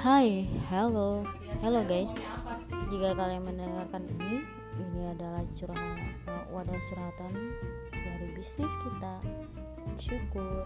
Hai, halo, halo guys. Jika kalian mendengarkan ini, ini adalah curhat eh, wadah curhatan dari bisnis kita. Syukur.